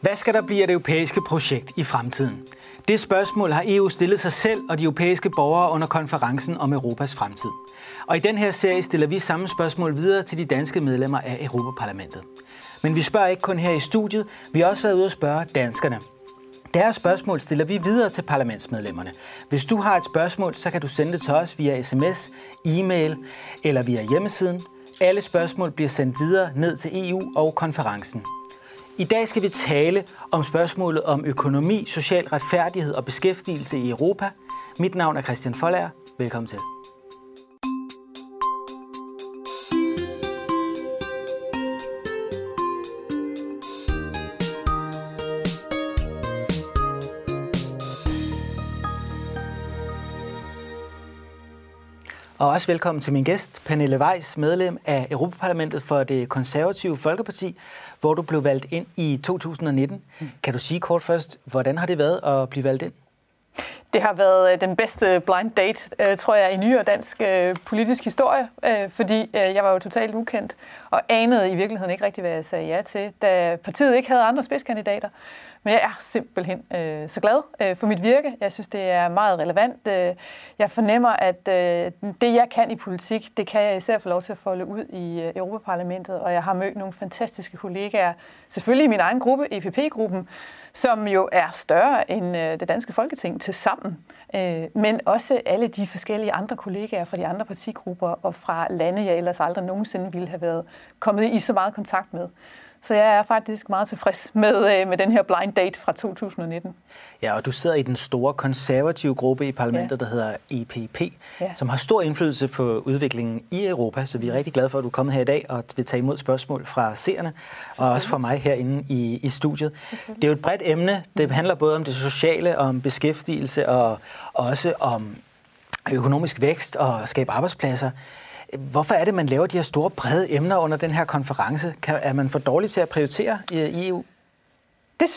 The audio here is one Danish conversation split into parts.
Hvad skal der blive af det europæiske projekt i fremtiden? Det spørgsmål har EU stillet sig selv og de europæiske borgere under konferencen om Europas fremtid. Og i den her serie stiller vi samme spørgsmål videre til de danske medlemmer af Europaparlamentet. Men vi spørger ikke kun her i studiet, vi har også været ude at spørge danskerne. Deres spørgsmål stiller vi videre til parlamentsmedlemmerne. Hvis du har et spørgsmål, så kan du sende det til os via sms, e-mail eller via hjemmesiden. Alle spørgsmål bliver sendt videre ned til EU og konferencen. I dag skal vi tale om spørgsmålet om økonomi, social retfærdighed og beskæftigelse i Europa. Mit navn er Christian Folager. Velkommen til. Og også velkommen til min gæst, Pernille Weiss, medlem af Europaparlamentet for det konservative Folkeparti, hvor du blev valgt ind i 2019. Mm. Kan du sige kort først, hvordan har det været at blive valgt ind? Det har været øh, den bedste blind date, øh, tror jeg, i nyere dansk øh, politisk historie, fordi jeg var jo totalt ukendt og anede i virkeligheden ikke rigtig, hvad jeg sagde ja til, da partiet ikke havde andre spidskandidater. Men jeg er simpelthen øh, så glad øh, for mit virke. Jeg synes, det er meget relevant. Øh, jeg fornemmer, at øh, det, jeg kan i politik, det kan jeg især få lov til at folde ud i øh, Europaparlamentet. Og jeg har mødt nogle fantastiske kollegaer, selvfølgelig i min egen gruppe, EPP-gruppen, som jo er større end øh, det danske folketing til sammen. Øh, men også alle de forskellige andre kollegaer fra de andre partigrupper og fra lande, jeg ellers aldrig nogensinde ville have været kommet i så meget kontakt med. Så jeg er faktisk meget tilfreds med, øh, med den her blind date fra 2019. Ja, og du sidder i den store konservative gruppe i parlamentet, ja. der hedder EPP, ja. som har stor indflydelse på udviklingen i Europa. Så vi er rigtig glade for, at du er kommet her i dag og vil tage imod spørgsmål fra seerne, og også fra mig herinde i, i studiet. Det er jo et bredt emne. Det handler både om det sociale, om beskæftigelse og også om økonomisk vækst og skabe arbejdspladser. Hvorfor er det, man laver de her store, brede emner under den her konference? Kan, er man for dårlig til at prioritere i, EU? Det,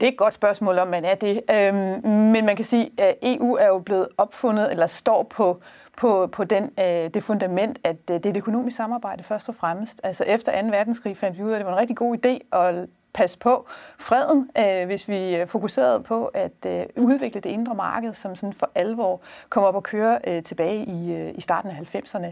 det er et godt spørgsmål, om man er det. Øhm, men man kan sige, at EU er jo blevet opfundet, eller står på, på, på den, øh, det fundament, at øh, det er et økonomisk samarbejde først og fremmest. Altså efter 2. verdenskrig fandt vi ud af, at det var en rigtig god idé at passe på freden, øh, hvis vi øh, fokuserede på at øh, udvikle det indre marked, som sådan for alvor kommer op og køre øh, tilbage i, øh, i starten af 90'erne.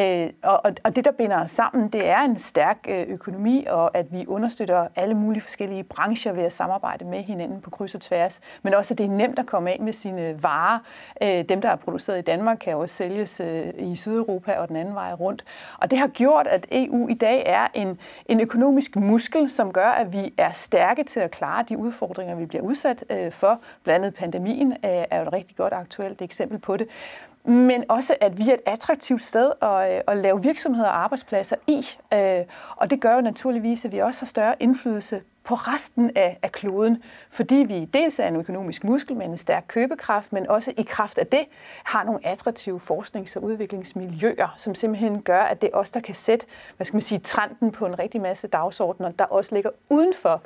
Øh, og, og det, der binder os sammen, det er en stærk øh, økonomi, og at vi understøtter alle mulige forskellige brancher ved at samarbejde med hinanden på kryds og tværs, men også at det er nemt at komme af med sine varer. Øh, dem, der er produceret i Danmark, kan også sælges øh, i Sydeuropa og den anden vej rundt. Og det har gjort, at EU i dag er en, en økonomisk muskel, som gør, at vi er stærke til at klare de udfordringer, vi bliver udsat øh, for. Blandt andet pandemien øh, er jo et rigtig godt aktuelt eksempel på det. Men også, at vi er et attraktivt sted at, øh, at lave virksomheder og arbejdspladser i. Øh, og det gør jo naturligvis, at vi også har større indflydelse på resten af, af kloden, fordi vi dels er en økonomisk muskel med en stærk købekraft, men også i kraft af det har nogle attraktive forsknings- og udviklingsmiljøer, som simpelthen gør, at det er os, der kan sætte hvad skal man sige, trenden på en rigtig masse dagsordner, der også ligger uden for,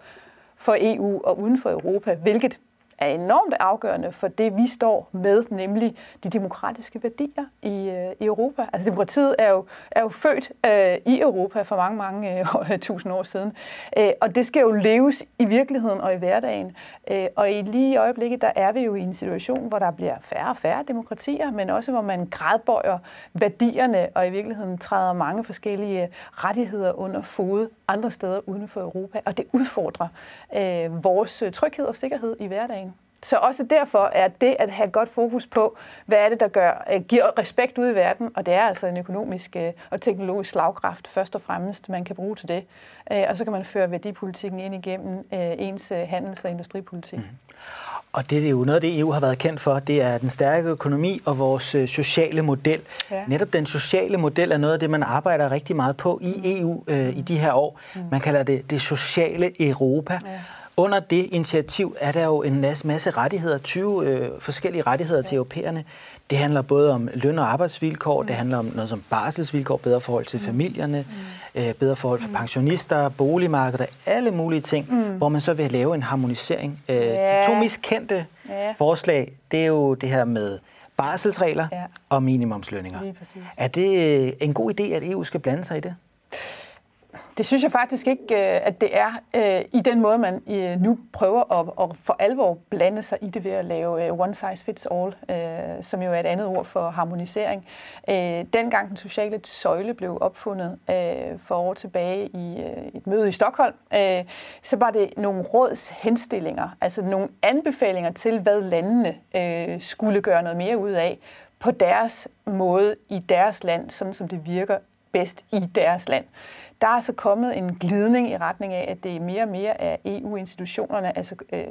for EU og uden for Europa, hvilket er enormt afgørende for det, vi står med, nemlig de demokratiske værdier i, øh, i Europa. Altså demokratiet er jo, er jo født øh, i Europa for mange, mange øh, tusind år siden, øh, og det skal jo leves i virkeligheden og i hverdagen. Øh, og i lige i øjeblikket, der er vi jo i en situation, hvor der bliver færre og færre demokratier, men også hvor man gradbøjer værdierne og i virkeligheden træder mange forskellige rettigheder under fod andre steder uden for Europa, og det udfordrer øh, vores tryghed og sikkerhed i hverdagen. Så også derfor er det at have godt fokus på, hvad er det, der gør, øh, giver respekt ud i verden, og det er altså en økonomisk øh, og teknologisk slagkraft først og fremmest, man kan bruge til det. Øh, og så kan man føre værdipolitikken ind igennem ens handels- og industripolitik. Mm. Og det er jo noget af det, EU har været kendt for, det er den stærke økonomi og vores sociale model. Ja. Netop den sociale model er noget af det, man arbejder rigtig meget på i EU øh, i de her år. Mm. Man kalder det det sociale Europa. Ja. Under det initiativ er der jo en masse, masse rettigheder, 20 øh, forskellige rettigheder ja. til europæerne. Det handler både om løn- og arbejdsvilkår, mm. det handler om noget som barselsvilkår, bedre forhold til mm. familierne, mm. øh, bedre forhold for mm. pensionister, boligmarkeder, alle mulige ting, mm. hvor man så vil lave en harmonisering. Øh, ja. De to mest kendte ja. forslag, det er jo det her med barselsregler ja. og minimumslønninger. Er det en god idé, at EU skal blande sig i det? Det synes jeg faktisk ikke, øh, at det er øh, i den måde, man øh, nu prøver at, at for alvor blande sig i det ved at lave one size fits all, som jo er et andet ord for harmonisering. Dengang den sociale søjle blev opfundet for år tilbage i et møde i Stockholm, så var det nogle råds henstillinger, altså nogle anbefalinger til, hvad landene skulle gøre noget mere ud af på deres måde i deres land, sådan som det virker bedst i deres land. Der er så kommet en glidning i retning af, at det er mere og mere af EU-institutionerne, altså øh,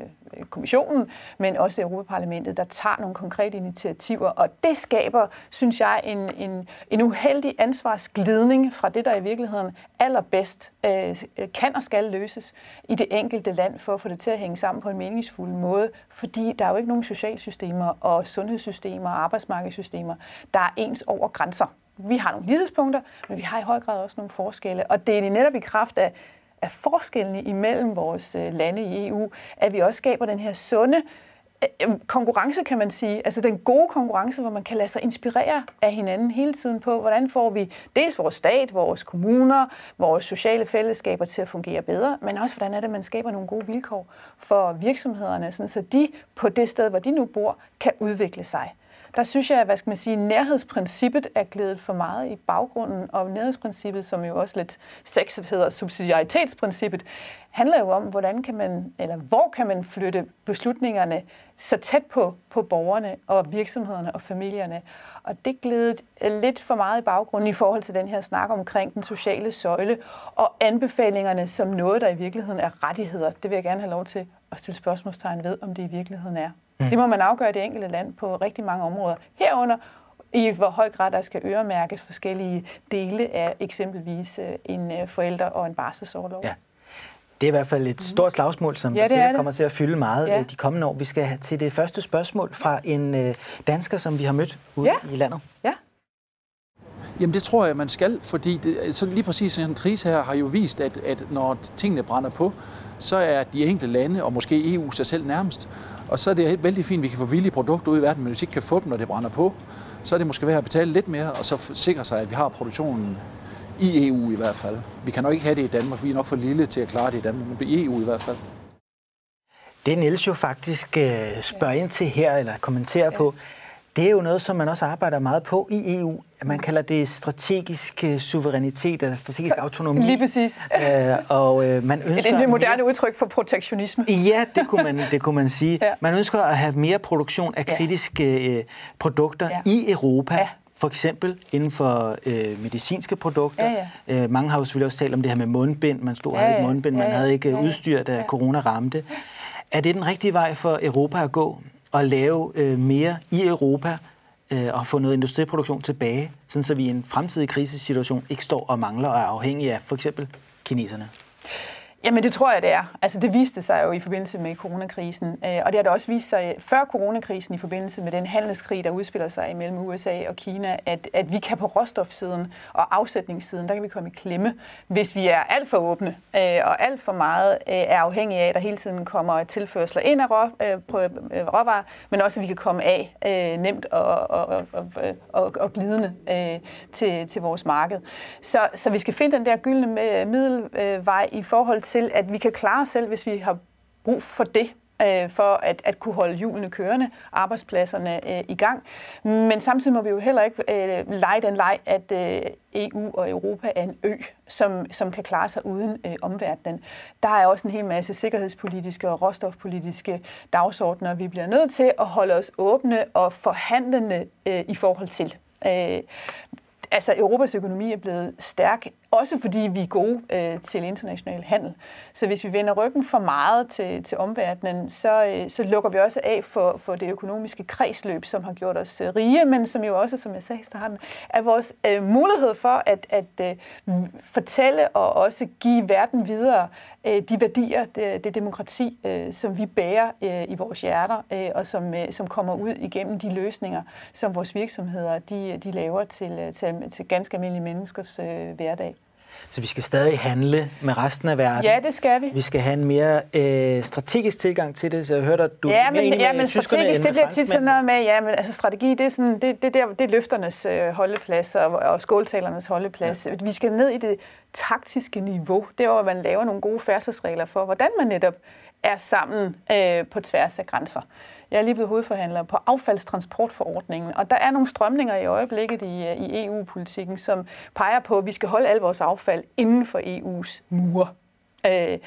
kommissionen, men også Europaparlamentet, der tager nogle konkrete initiativer. Og det skaber, synes jeg, en, en, en uheldig ansvarsglidning fra det, der i virkeligheden allerbedst øh, kan og skal løses i det enkelte land, for at få det til at hænge sammen på en meningsfuld måde. Fordi der er jo ikke nogen socialsystemer og sundhedssystemer og arbejdsmarkedssystemer, der er ens over grænser vi har nogle lighedspunkter, men vi har i høj grad også nogle forskelle. Og det er netop i kraft af, af forskellene imellem vores øh, lande i EU, at vi også skaber den her sunde øh, øh, konkurrence, kan man sige. Altså den gode konkurrence, hvor man kan lade sig inspirere af hinanden hele tiden på, hvordan får vi dels vores stat, vores kommuner, vores sociale fællesskaber til at fungere bedre, men også hvordan er det, man skaber nogle gode vilkår for virksomhederne, sådan så de på det sted, hvor de nu bor, kan udvikle sig der synes jeg, at hvad skal man sige, nærhedsprincippet er glædet for meget i baggrunden, og nærhedsprincippet, som jo også lidt sexet hedder subsidiaritetsprincippet, handler jo om, hvordan kan man, eller hvor kan man flytte beslutningerne så tæt på, på borgerne og virksomhederne og familierne. Og det glædet lidt for meget i baggrunden i forhold til den her snak omkring den sociale søjle og anbefalingerne som noget, der i virkeligheden er rettigheder. Det vil jeg gerne have lov til at stille spørgsmålstegn ved, om det i virkeligheden er. Mm. Det må man afgøre i det enkelte land på rigtig mange områder. Herunder i hvor høj grad der skal øremærkes forskellige dele af eksempelvis øh, en øh, forælder og en barselsårlov. Ja. Det er i hvert fald et stort slagsmål, som ja, det kommer til at fylde meget ja. Øh, de kommende år. Vi skal have til det første spørgsmål fra en dansker, som vi har mødt ude ja. i landet. Ja. Jamen det tror jeg, man skal, fordi det, så lige præcis sådan en krise her har jo vist, at, at når tingene brænder på, så er de enkelte lande, og måske EU sig selv nærmest. Og så er det vældig fint, at vi kan få villige produkter ud i verden, men hvis vi ikke kan få dem, når det brænder på, så er det måske værd at betale lidt mere, og så sikre sig, at vi har produktionen i EU i hvert fald. Vi kan nok ikke have det i Danmark, vi er nok for lille til at klare det i Danmark, men i EU i hvert fald. Det Niels jo faktisk øh, spørger ind til her, eller kommenterer ja. på, det er jo noget, som man også arbejder meget på i EU. Man kalder det strategisk øh, suverænitet eller strategisk autonomi. Lige præcis. Øh, og øh, man ønsker... Det er et moderne mere... udtryk for protektionisme. Ja, det kunne man, det kunne man sige. ja. Man ønsker at have mere produktion af kritiske øh, produkter ja. i Europa. Ja. For eksempel inden for øh, medicinske produkter. Ja, ja. Øh, mange har jo selvfølgelig også talt om det her med mundbind. Man stod og ja, havde ikke mundbind, man ja, ja. havde ikke ja, ja. udstyr, da ja. corona ramte. Er det den rigtige vej for Europa at gå? At lave øh, mere i Europa øh, og få noget industriproduktion tilbage, sådan så vi i en fremtidig krisesituation ikke står og mangler og er afhængige af for eksempel kineserne? Jamen det tror jeg, det er. Altså det viste sig jo i forbindelse med coronakrisen, øh, og det har da også vist sig øh, før coronakrisen i forbindelse med den handelskrig, der udspiller sig mellem USA og Kina, at, at vi kan på råstofsiden og afsætningssiden, der kan vi komme i klemme, hvis vi er alt for åbne øh, og alt for meget er afhængige af, at der hele tiden kommer tilførsler ind af rå, på råvarer, men også at vi kan komme af nemt og, og, og, og, og glidende til, til vores marked. Så, så vi skal finde den der gyldne middelvej i forhold til, at vi kan klare os selv, hvis vi har brug for det øh, for at, at kunne holde hjulene kørende, arbejdspladserne øh, i gang. Men samtidig må vi jo heller ikke øh, lege den leg, at øh, EU og Europa er en ø, som, som kan klare sig uden øh, omverdenen. Der er også en hel masse sikkerhedspolitiske og råstofpolitiske dagsordner, vi bliver nødt til at holde os åbne og forhandlende øh, i forhold til. Øh, altså Europas økonomi er blevet stærk, også fordi vi er gode øh, til international handel. Så hvis vi vender ryggen for meget til, til omverdenen, så, øh, så lukker vi også af for, for det økonomiske kredsløb, som har gjort os øh, rige, men som jo også, som jeg sagde i starten, er vores øh, mulighed for at, at øh, fortælle og også give verden videre øh, de værdier, det, det demokrati, øh, som vi bærer øh, i vores hjerter, øh, og som, øh, som kommer ud igennem de løsninger, som vores virksomheder de, de laver til, øh, til, til ganske almindelige menneskers øh, hverdag. Så vi skal stadig handle med resten af verden. Ja, det skal vi. Vi skal have en mere øh, strategisk tilgang til det, så jeg hørte, at du ja, mere men, ja, men strategisk, det bliver tit sådan noget med, ja, men altså strategi, det er, sådan, det, det, der, det er løfternes øh, holdeplads og, og skåltalernes holdeplads. Ja. Vi skal ned i det taktiske niveau, det er, hvor man laver nogle gode færdselsregler for, hvordan man netop er sammen øh, på tværs af grænser. Jeg er lige blevet hovedforhandler på affaldstransportforordningen, og der er nogle strømninger i øjeblikket i, øh, i EU-politikken, som peger på, at vi skal holde al vores affald inden for EU's mure. Øh,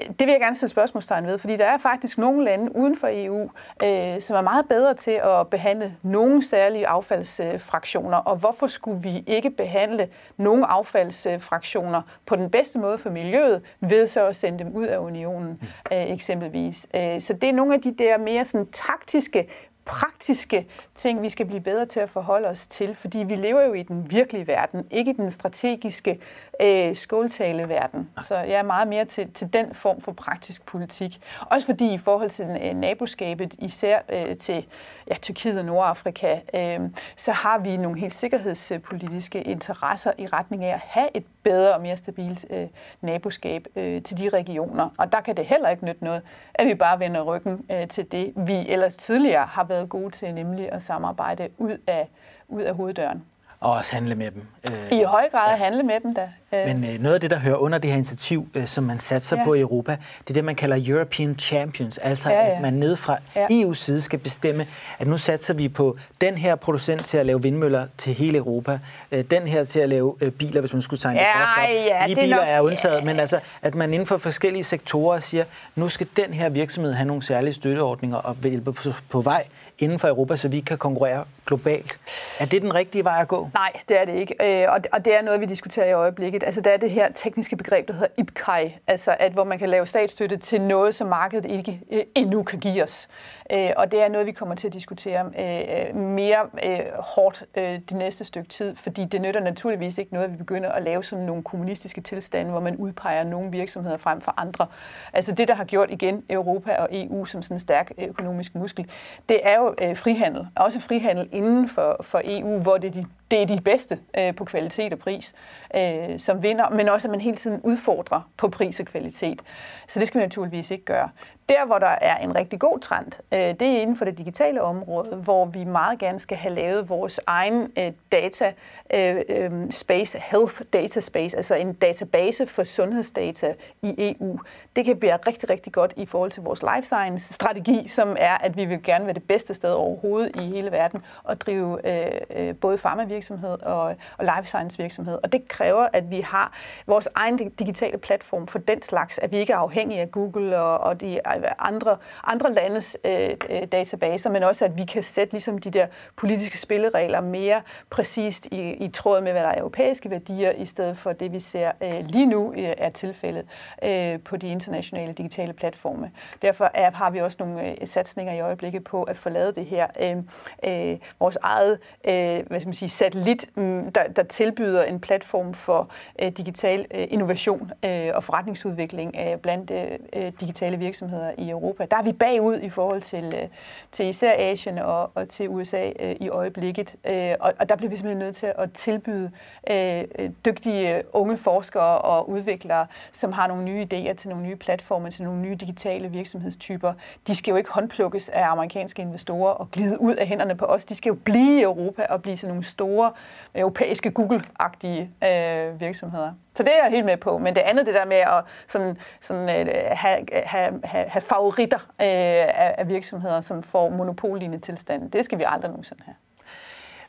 det vil jeg gerne sætte spørgsmålstegn ved, fordi der er faktisk nogle lande uden for EU, øh, som er meget bedre til at behandle nogle særlige affaldsfraktioner. Og hvorfor skulle vi ikke behandle nogle affaldsfraktioner på den bedste måde for miljøet, ved så at sende dem ud af unionen øh, eksempelvis? Øh, så det er nogle af de der mere sådan, taktiske praktiske ting, vi skal blive bedre til at forholde os til, fordi vi lever jo i den virkelige verden, ikke i den strategiske øh, skåltale-verden. Så jeg er meget mere til, til den form for praktisk politik. Også fordi i forhold til øh, naboskabet, især øh, til ja, Tyrkiet og Nordafrika, øh, så har vi nogle helt sikkerhedspolitiske interesser i retning af at have et bedre og mere stabilt øh, naboskab øh, til de regioner. Og der kan det heller ikke nytte noget, at vi bare vender ryggen øh, til det, vi ellers tidligere har været gode til, nemlig at samarbejde ud af, ud af hoveddøren. Og også handle med dem. I høj grad ja. handle med dem da. Men øh, noget af det, der hører under det her initiativ, øh, som man satser ja. på i Europa, det er det, man kalder European Champions. Altså, ja, ja. at man ned fra ja. EU's side skal bestemme, at nu satser vi på den her producent til at lave vindmøller til hele Europa, øh, den her til at lave øh, biler, hvis man skulle tegne ja, det op. Ja, De biler nok... er undtaget, ja. men altså, at man inden for forskellige sektorer siger, nu skal den her virksomhed have nogle særlige støtteordninger og hjælpe på, på vej inden for Europa, så vi kan konkurrere globalt. Er det den rigtige vej at gå? Nej, det er det ikke. Og det er noget, vi diskuterer i øjeblikket. Altså, der er det her tekniske begreb, der hedder IPCAI, altså at hvor man kan lave statsstøtte til noget, som markedet ikke øh, endnu kan give os. Øh, Og det er noget, vi kommer til at diskutere øh, øh, mere øh, hårdt det næste stykke tid, fordi det nytter naturligvis ikke noget, at vi begynder at lave sådan nogle kommunistiske tilstande, hvor man udpeger nogle virksomheder frem for andre. Altså det, der har gjort igen Europa og EU som sådan en stærk økonomisk muskel, det er jo frihandel. Også frihandel inden for, for EU, hvor det er de det er de bedste øh, på kvalitet og pris, øh, som vinder, men også at man hele tiden udfordrer på pris og kvalitet. Så det skal vi naturligvis ikke gøre. Der, hvor der er en rigtig god trend, øh, det er inden for det digitale område, hvor vi meget gerne skal have lavet vores egen øh, data øh, øh space, health data space, altså en database for sundhedsdata i EU. Det kan blive rigtig, rigtig godt i forhold til vores life science strategi, som er, at vi vil gerne være det bedste sted overhovedet i hele verden og drive øh, øh, både farmavirksomhed og, og life science virksomhed. Og det kræver, at vi har vores egen digitale platform for den slags, at vi ikke er afhængige af Google og, og de andre, andre landes øh, øh, databaser, men også at vi kan sætte ligesom de der politiske spilleregler mere præcist i, i tråd med, hvad der er europæiske værdier, i stedet for det, vi ser øh, lige nu øh, er tilfældet øh, på de internationale digitale platforme. Derfor er, har vi også nogle øh, satsninger i øjeblikket på at få lavet det her. Øh, øh, vores eget øh, hvad skal man sige, satellit, mm, der, der tilbyder en platform for øh, digital øh, innovation øh, og forretningsudvikling øh, blandt øh, øh digitale virksomheder i Europa. Der er vi bagud i forhold til, øh, til især Asien og, og til USA øh, i øjeblikket. Øh, og, og der bliver vi simpelthen nødt til at tilbyde øh, øh dygtige øh, unge forskere og udviklere, som har nogle nye idéer til nogle nye platforme, til nogle nye digitale virksomhedstyper. De skal jo ikke håndplukkes af amerikanske investorer og glide ud af hænderne på os. De skal jo blive i Europa og blive sådan nogle store europæiske Google-agtige øh, virksomheder. Så det er jeg helt med på. Men det andet, det der med at sådan, sådan, uh, have, have, have favoritter uh, af, af virksomheder, som får monopollignende tilstand, det skal vi aldrig nogensinde have.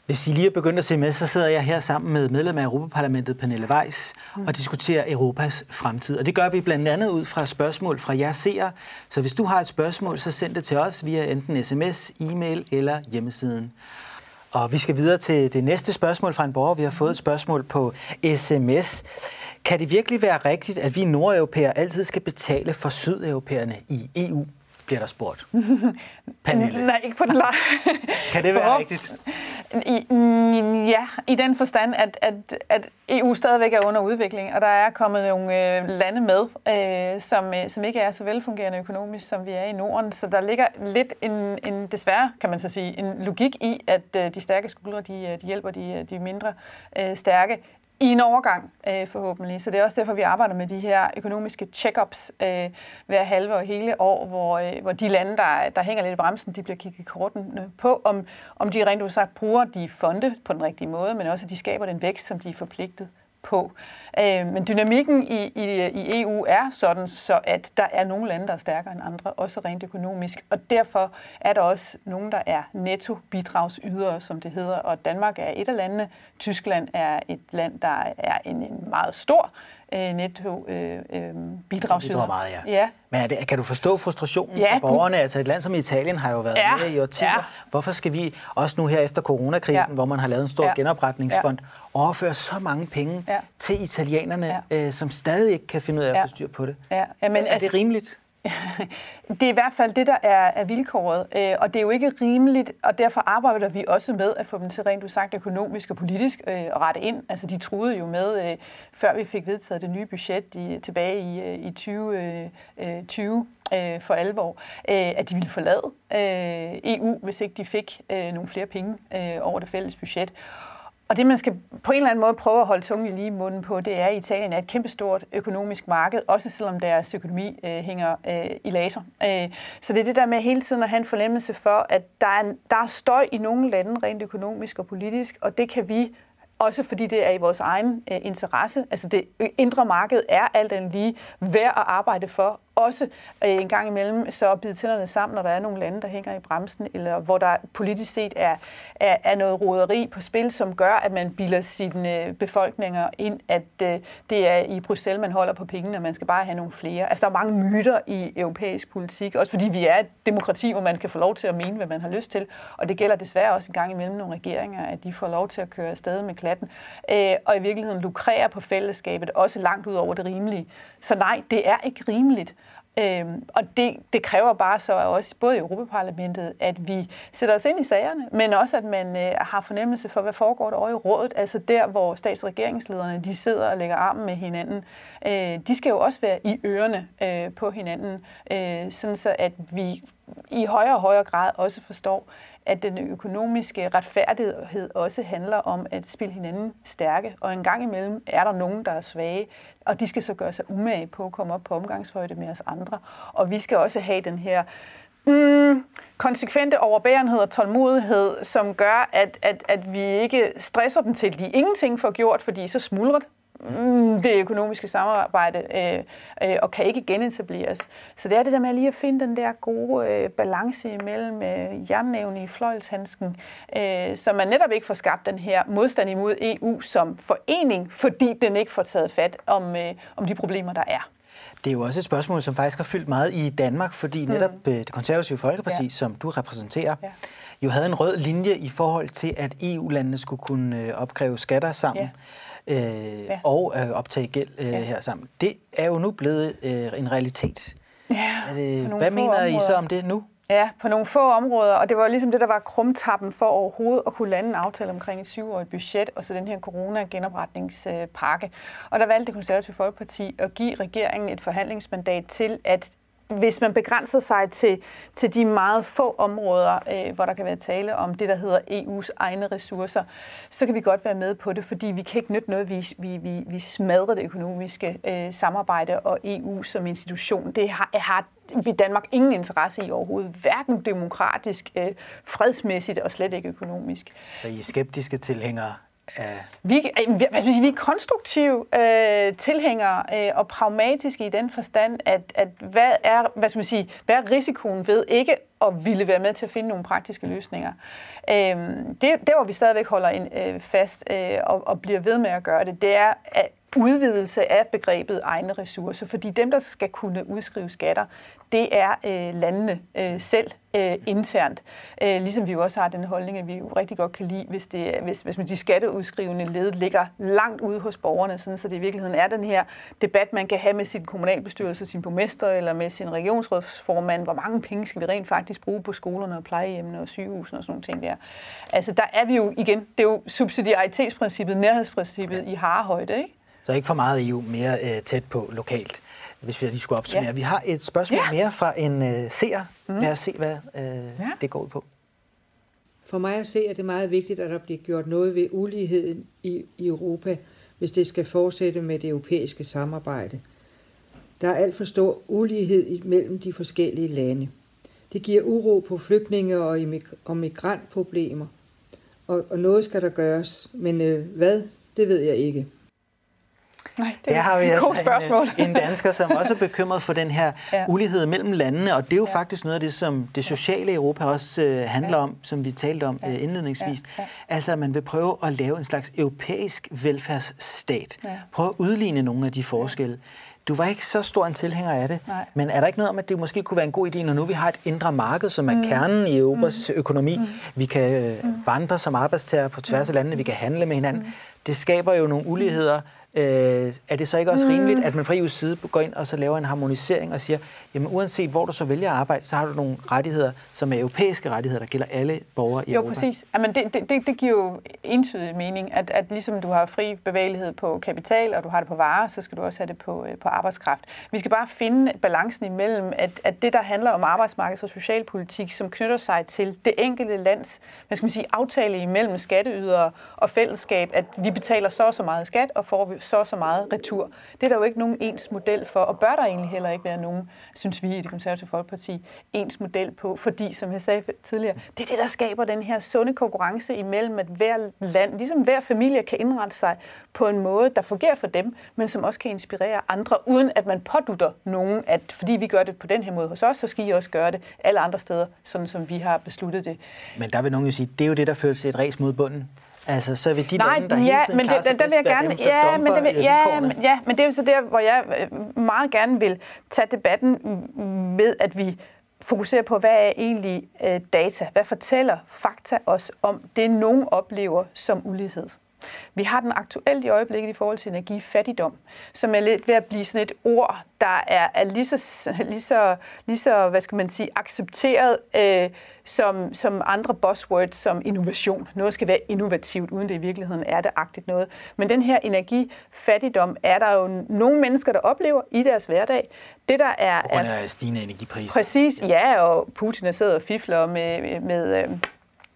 Hvis I lige er begyndt at se med, så sidder jeg her sammen med medlem af Europaparlamentet, Pernille Weiss, mm. og diskuterer Europas fremtid. Og det gør vi blandt andet ud fra spørgsmål fra jer seere. Så hvis du har et spørgsmål, så send det til os via enten sms, e-mail eller hjemmesiden. Og vi skal videre til det næste spørgsmål fra en borger. Vi har fået et spørgsmål på sms. Kan det virkelig være rigtigt, at vi nordeuropæere altid skal betale for sydeuropæerne i EU? Bliver der spurgt. Pernille. Nej, ikke på den lejr. kan det være rigtigt? I, ja, i den forstand, at, at, at EU stadigvæk er under udvikling, og der er kommet nogle øh, lande med, øh, som, øh, som ikke er så velfungerende økonomisk, som vi er i Norden. Så der ligger lidt en, en desværre, kan man så sige, en logik i, at øh, de stærke skuldre, de, øh, de hjælper de, de mindre øh, stærke i en overgang øh, forhåbentlig. Så det er også derfor, vi arbejder med de her økonomiske check-ups øh, hver halve og hele år, hvor, øh, hvor de lande, der, der hænger lidt i bremsen, de bliver kigget korten på, om, om de rent udsagt bruger de fonde på den rigtige måde, men også at de skaber den vækst, som de er forpligtet på. Øh, men dynamikken i, i, i EU er sådan, så at der er nogle lande, der er stærkere end andre, også rent økonomisk. Og derfor er der også nogen, der er netto-bidragsydere, som det hedder. Og Danmark er et af landene. Tyskland er et land, der er en, en meget stor øh, netto øh, øh, bidragsyder. Det meget, ja. ja. Men er det, kan du forstå frustrationen ja, fra borgerne? Altså et land som Italien har jo været ja, med i årtier. Ja. Hvorfor skal vi, også nu her efter coronakrisen, ja. hvor man har lavet en stor ja. genopretningsfond, ja. overføre så mange penge ja. til italienerne, ja. øh, som stadig ikke kan finde ud af at ja. få styr på det? Ja. Ja, men er altså, det rimeligt? Det er i hvert fald det, der er, er vilkåret, øh, og det er jo ikke rimeligt, og derfor arbejder vi også med at få dem til rent sagt økonomisk og politisk øh, at rette ind. Altså de troede jo med, øh, før vi fik vedtaget det nye budget i, tilbage i, øh, i 2020 øh, øh, for alvor, at de ville forlade EU, hvis ikke de fik nogle flere penge over det fælles budget. Og det, man skal på en eller anden måde prøve at holde tungen lige i munden på, det er, at Italien er et kæmpestort økonomisk marked, også selvom deres økonomi øh, hænger øh, i laser. Øh, så det er det der med hele tiden at have en fornemmelse for, at der er, der er støj i nogle lande, rent økonomisk og politisk, og det kan vi også fordi det er i vores egen øh, interesse. Altså det indre marked er alt andet lige værd at arbejde for, også øh, en gang imellem så at bide tænderne sammen, når der er nogle lande, der hænger i bremsen, eller hvor der politisk set er, er, er noget roderi på spil, som gør, at man bilder sine øh, befolkninger ind, at øh, det er i Bruxelles, man holder på pengene, og man skal bare have nogle flere. Altså der er mange myter i europæisk politik, også fordi vi er et demokrati, hvor man kan få lov til at mene, hvad man har lyst til, og det gælder desværre også en gang imellem nogle regeringer, at de får lov til at køre afsted med klatten, øh, og i virkeligheden lukrere på fællesskabet, også langt ud over det rimelige. Så nej, det er ikke rimeligt. Øhm, og det, det kræver bare så også, både i Europaparlamentet, at vi sætter os ind i sagerne, men også at man øh, har fornemmelse for, hvad foregår der over i rådet, altså der, hvor stats- og regeringslederne de sidder og lægger armen med hinanden. Øh, de skal jo også være i ørerne øh, på hinanden, øh, sådan så at vi i højere og højere grad også forstår, at den økonomiske retfærdighed også handler om at spille hinanden stærke. Og en gang imellem er der nogen, der er svage, og de skal så gøre sig umage på at komme op på omgangshøjde med os andre. Og vi skal også have den her mm, konsekvente overbærenhed og tålmodighed, som gør, at, at, at vi ikke stresser dem til, at de ingenting får gjort, fordi så smuldrer det Mm, det økonomiske samarbejde øh, øh, og kan ikke genetableres. Så det er det der med lige at finde den der gode øh, balance imellem øh, jernnævne i fløjlshandsken, øh, så man netop ikke får skabt den her modstand imod EU som forening, fordi den ikke får taget fat om, øh, om de problemer, der er. Det er jo også et spørgsmål, som faktisk har fyldt meget i Danmark, fordi mm. netop øh, det konservative Folkeparti, ja. som du repræsenterer, ja. jo havde en rød linje i forhold til, at EU-landene skulle kunne øh, opkræve skatter sammen. Ja øh, ja. og øh, optage gæld øh, ja. her sammen. Det er jo nu blevet øh, en realitet. Ja, øh, hvad mener områder. I så om det nu? Ja, på nogle få områder, og det var ligesom det, der var krumtappen for overhovedet at kunne lande en aftale omkring et syvårigt budget, og så den her corona-genopretningspakke. Og der valgte det konservative folkeparti at give regeringen et forhandlingsmandat til at hvis man begrænser sig til, til de meget få områder, øh, hvor der kan være tale om det, der hedder EU's egne ressourcer, så kan vi godt være med på det, fordi vi kan ikke nytte noget, vi, vi, vi, vi smadrer det økonomiske øh, samarbejde og EU som institution. Det har, har vi Danmark ingen interesse i overhovedet, hverken demokratisk, øh, fredsmæssigt og slet ikke økonomisk. Så I er skeptiske tilhængere vi, øh, vi er konstruktive øh, tilhængere øh, og pragmatiske i den forstand, at, at hvad, er, hvad skal man sige, hvad er risikoen ved ikke at ville være med til at finde nogle praktiske løsninger. Øh, det, det, hvor vi stadigvæk holder en, øh, fast øh, og, og bliver ved med at gøre det, det er at udvidelse af begrebet egne ressourcer, fordi dem, der skal kunne udskrive skatter, det er øh, landene øh, selv øh, internt. Øh, ligesom vi jo også har den holdning, at vi jo rigtig godt kan lide, hvis, det, hvis, hvis de skatteudskrivende led ligger langt ude hos borgerne, sådan, så det i virkeligheden er den her debat, man kan have med sin kommunalbestyrelse, sin borgmester eller med sin regionsrådsformand, hvor mange penge skal vi rent faktisk bruge på skolerne og plejehjemmene og sygehusene og sådan nogle ting der. Altså der er vi jo igen, det er jo subsidiaritetsprincippet, nærhedsprincippet ja. i harehøjde, ikke? Så ikke for meget EU, mere øh, tæt på lokalt hvis vi lige skulle opsummere. Ja. Vi har et spørgsmål ja. mere fra en uh, seer. Mm. Lad os se, hvad uh, ja. det går ud på. For mig at se, at det er meget vigtigt, at der bliver gjort noget ved uligheden i, i Europa. hvis det skal fortsætte med det europæiske samarbejde. Der er alt for stor ulighed mellem de forskellige lande. Det giver uro på flygtninge og, og migrantproblemer. Og, og noget skal der gøres, men øh, hvad, det ved jeg ikke. Nej, det er har vi et altså spørgsmål. En, en dansker, som også er bekymret for den her ja. ulighed mellem landene, og det er jo ja. faktisk noget af det, som det sociale Europa også øh, handler ja. om, som vi talte om ja. øh, indledningsvis. Ja. Ja. Altså, at man vil prøve at lave en slags europæisk velfærdsstat. Ja. Prøve at udligne nogle af de forskelle. Du var ikke så stor en tilhænger af det, Nej. men er der ikke noget om, at det måske kunne være en god idé, når nu vi har et indre marked, som er mm. kernen i Europas mm. økonomi, mm. vi kan øh, mm. vandre som arbejdstager på tværs af mm. landene, vi kan handle med hinanden. Mm. Det skaber jo nogle uligheder, Øh, er det så ikke også rimeligt, at man fra EU's side går ind og så laver en harmonisering og siger, jamen uanset hvor du så vælger at arbejde, så har du nogle rettigheder, som er europæiske rettigheder, der gælder alle borgere i jo, Europa? Jo, præcis. Jamen, det, det, det giver jo entydig mening, at, at ligesom du har fri bevægelighed på kapital, og du har det på varer, så skal du også have det på, øh, på arbejdskraft. Vi skal bare finde balancen imellem, at, at det, der handler om arbejdsmarkeds- og socialpolitik, som knytter sig til det enkelte lands hvad skal man sige, aftale imellem skatteydere og fællesskab, at vi betaler så og så meget skat, og får så og så meget retur. Det er der jo ikke nogen ens model for, og bør der egentlig heller ikke være nogen, synes vi i det konservative folkeparti, ens model på, fordi, som jeg sagde tidligere, det er det, der skaber den her sunde konkurrence imellem, at hver land, ligesom hver familie, kan indrette sig på en måde, der fungerer for dem, men som også kan inspirere andre, uden at man pådutter nogen, at fordi vi gør det på den her måde hos os, så skal I også gøre det alle andre steder, sådan som vi har besluttet det. Men der vil nogen jo sige, det er jo det, der fører til et ræs mod bunden. Altså, så vil de Nej, lande, der ja, hele tiden men det, der vil jeg gerne, dem, ja, men det vil, ja, men, ja, men det er jo så der, hvor jeg øh, meget gerne vil tage debatten med, at vi fokuserer på, hvad er egentlig øh, data? Hvad fortæller fakta os om det, nogen oplever som ulighed? Vi har den aktuelt i øjeblikket i forhold til energifattigdom, som er lidt ved at blive sådan et ord, der er, er lige, så, lige, så, lige så, hvad skal man sige, accepteret øh, som, som andre buzzwords som innovation. Noget skal være innovativt, uden det i virkeligheden er det agtigt noget. Men den her energifattigdom er der jo nogle mennesker, der oplever i deres hverdag. Det der er... På grund af stigende energipriser. Præcis, ja, og Putin er sidder og fifler med, med, med øh,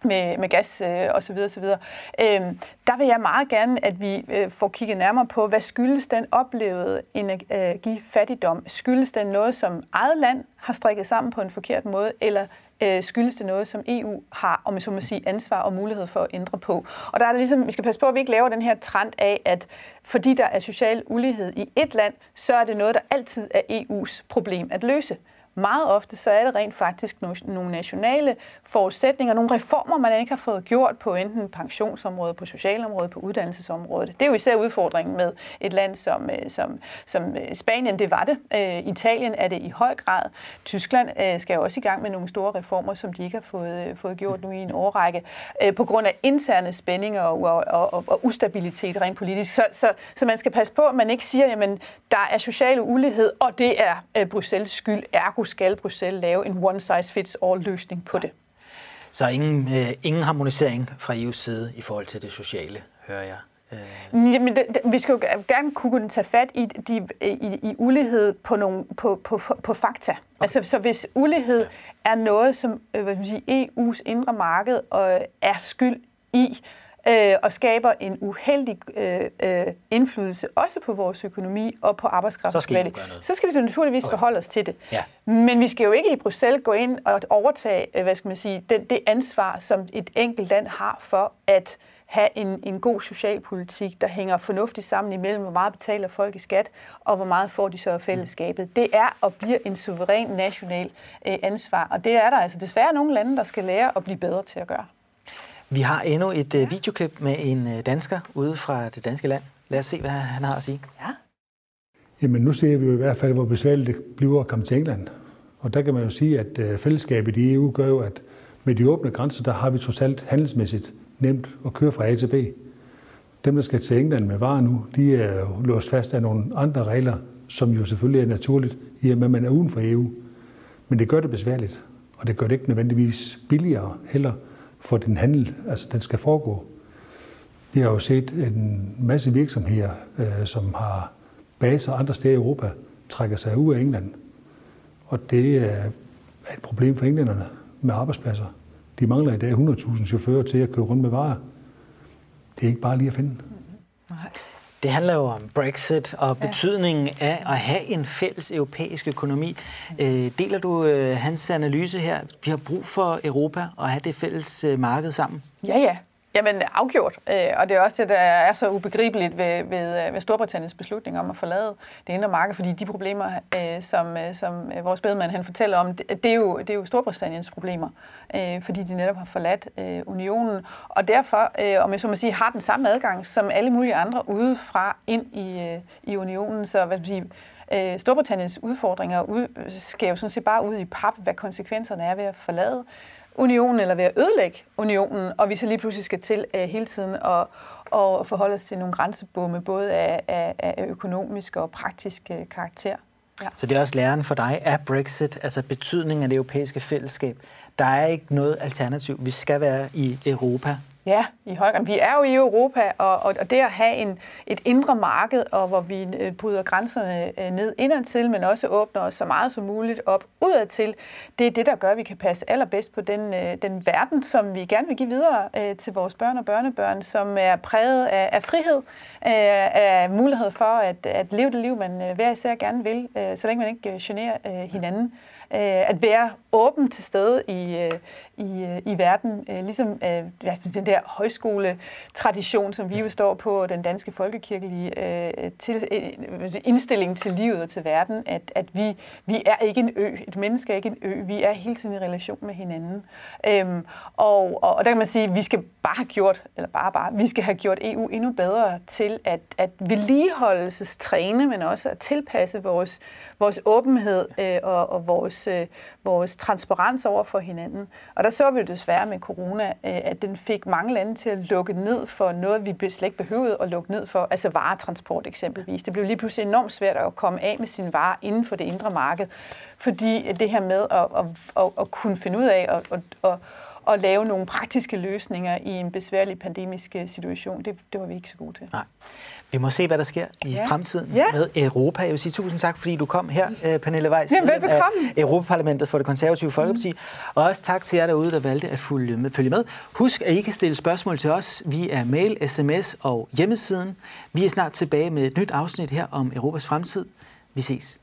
med, med gas øh, osv. osv. Øh, der vil jeg meget gerne, at vi øh, får kigget nærmere på, hvad skyldes den oplevede energifattigdom? Skyldes den noget, som eget land har strikket sammen på en forkert måde, eller øh, skyldes det noget, som EU har, om jeg så må sige, ansvar og mulighed for at ændre på? Og der er det ligesom, vi skal passe på, at vi ikke laver den her trend af, at fordi der er social ulighed i et land, så er det noget, der altid er EU's problem at løse meget ofte så er det rent faktisk nogle nationale forudsætninger, nogle reformer, man ikke har fået gjort på enten pensionsområdet, på socialområdet, på uddannelsesområdet. Det er jo især udfordringen med et land som, øh, som, som øh, Spanien, det var det. Øh, Italien er det i høj grad. Tyskland skal jo også i gang med nogle store reformer, som de ikke har fået, fået gjort nu i en årrække, på grund af interne spændinger og, og, og, og ustabilitet rent politisk. Så, så, så man skal passe på, at man ikke siger, at der er social ulighed, og det er Bruxelles skyld, ergo skal Bruxelles lave en one-size-fits-all-løsning på det. Så ingen, øh, ingen harmonisering fra EU's side i forhold til det sociale, hører jeg. Øh. Jamen, det, det, vi skal jo gerne kunne tage fat i, de, i, i ulighed på, nogle, på, på, på fakta. Okay. Altså, så hvis ulighed ja. er noget, som øh, hvad sige, EU's indre marked øh, er skyld i, øh, og skaber en uheldig øh, øh, indflydelse også på vores økonomi og på arbejdskraft. Så skal, så skal vi så naturligvis okay. forholde os til det. Ja. Men vi skal jo ikke i Bruxelles gå ind og overtage øh, hvad skal man sige, det, det ansvar, som et enkelt land har for at have en, en god socialpolitik, der hænger fornuftigt sammen imellem, hvor meget betaler folk i skat, og hvor meget får de så af fællesskabet. Det er og bliver en suveræn national øh, ansvar, og det er der altså desværre nogle lande, der skal lære at blive bedre til at gøre. Vi har endnu et uh, videoklip med en uh, dansker ude fra det danske land. Lad os se, hvad han har at sige. Ja. Jamen nu ser vi jo i hvert fald, hvor besværligt det bliver at komme til England. Og der kan man jo sige, at uh, fællesskabet i EU gør jo, at med de åbne grænser, der har vi trods alt handelsmæssigt nemt at køre fra A til B. Dem, der skal til England med varer nu, de er jo låst fast af nogle andre regler, som jo selvfølgelig er naturligt, i og med, at man er uden for EU. Men det gør det besværligt, og det gør det ikke nødvendigvis billigere heller for den handel, altså den skal foregå. Vi har jo set en masse virksomheder, øh, som har baser andre steder i Europa, trækker sig ud af England. Og det øh, er et problem for englænderne med arbejdspladser. De mangler i dag 100.000 chauffører til at køre rundt med varer. Det er ikke bare lige at finde. Det handler jo om Brexit og betydningen af at have en fælles europæisk økonomi. Øh, deler du øh, hans analyse her? Vi har brug for Europa og have det fælles øh, marked sammen. Ja, ja. Jamen afgjort, øh, og det er også det, der er så ubegribeligt ved, ved, øh, ved Storbritanniens beslutning om at forlade det indre marked, fordi de problemer, øh, som, som vores bedemand han fortæller om, det, er jo, det er jo Storbritanniens problemer, fordi de netop har forladt unionen, og derfor, om jeg så må sige, har den samme adgang som alle mulige andre udefra ind i, i unionen, så hvad skal man sige, Storbritanniens udfordringer ud, skal jo sådan set bare ud i pap, hvad konsekvenserne er ved at forlade unionen eller ved at ødelægge unionen, og vi så lige pludselig skal til uh, hele tiden at, og forholde os til nogle grænsebomme, både af, af, af økonomisk og praktisk uh, karakter. Ja. Så det er også læren for dig af Brexit, altså betydningen af det europæiske fællesskab. Der er ikke noget alternativ. Vi skal være i Europa. Ja, i høj grad. Vi er jo i Europa, og, og, og det at have en, et indre marked, og hvor vi øh, bryder grænserne øh, ned indadtil, men også åbner os så meget som muligt op udadtil, det er det, der gør, at vi kan passe allerbedst på den, øh, den verden, som vi gerne vil give videre til vores børn og børnebørn, som er præget af, af frihed, af mulighed for at, at leve det liv, man hver især gerne vil, så længe man ikke generer hinanden Øh, at være åben til stede i, øh, i, øh, i verden. Øh, ligesom øh, den der højskole-tradition, som vi jo står på, den danske folkekirkelige øh, til, øh, indstilling til livet og til verden, at, at vi, vi er ikke en ø. Et menneske er ikke en ø. Vi er hele tiden i relation med hinanden. Øhm, og, og, og der kan man sige, at vi skal bare have gjort, eller bare bare, vi skal have gjort EU endnu bedre til at, at vedligeholdelsestræne, men også at tilpasse vores, vores åbenhed øh, og, og vores, øh, vores transparens over for hinanden. Og der så vi desværre med corona, øh, at den fik mange lande til at lukke ned for noget, vi slet ikke behøvede at lukke ned for, altså varetransport eksempelvis. Det blev lige pludselig enormt svært at komme af med sine varer inden for det indre marked, fordi det her med at, at, at, at kunne finde ud af at, at, at at lave nogle praktiske løsninger i en besværlig pandemisk øh, situation, det, det var vi ikke så gode til. Nej. Vi må se, hvad der sker i ja. fremtiden ja. med Europa. Jeg vil sige tusind tak, fordi du kom her, øh, Pernille Weiss, ja, af Europaparlamentet for det konservative Folkeparti. Mm. Og også tak til jer derude, der valgte at følge med. Husk, at I kan stille spørgsmål til os via mail, sms og hjemmesiden. Vi er snart tilbage med et nyt afsnit her om Europas fremtid. Vi ses.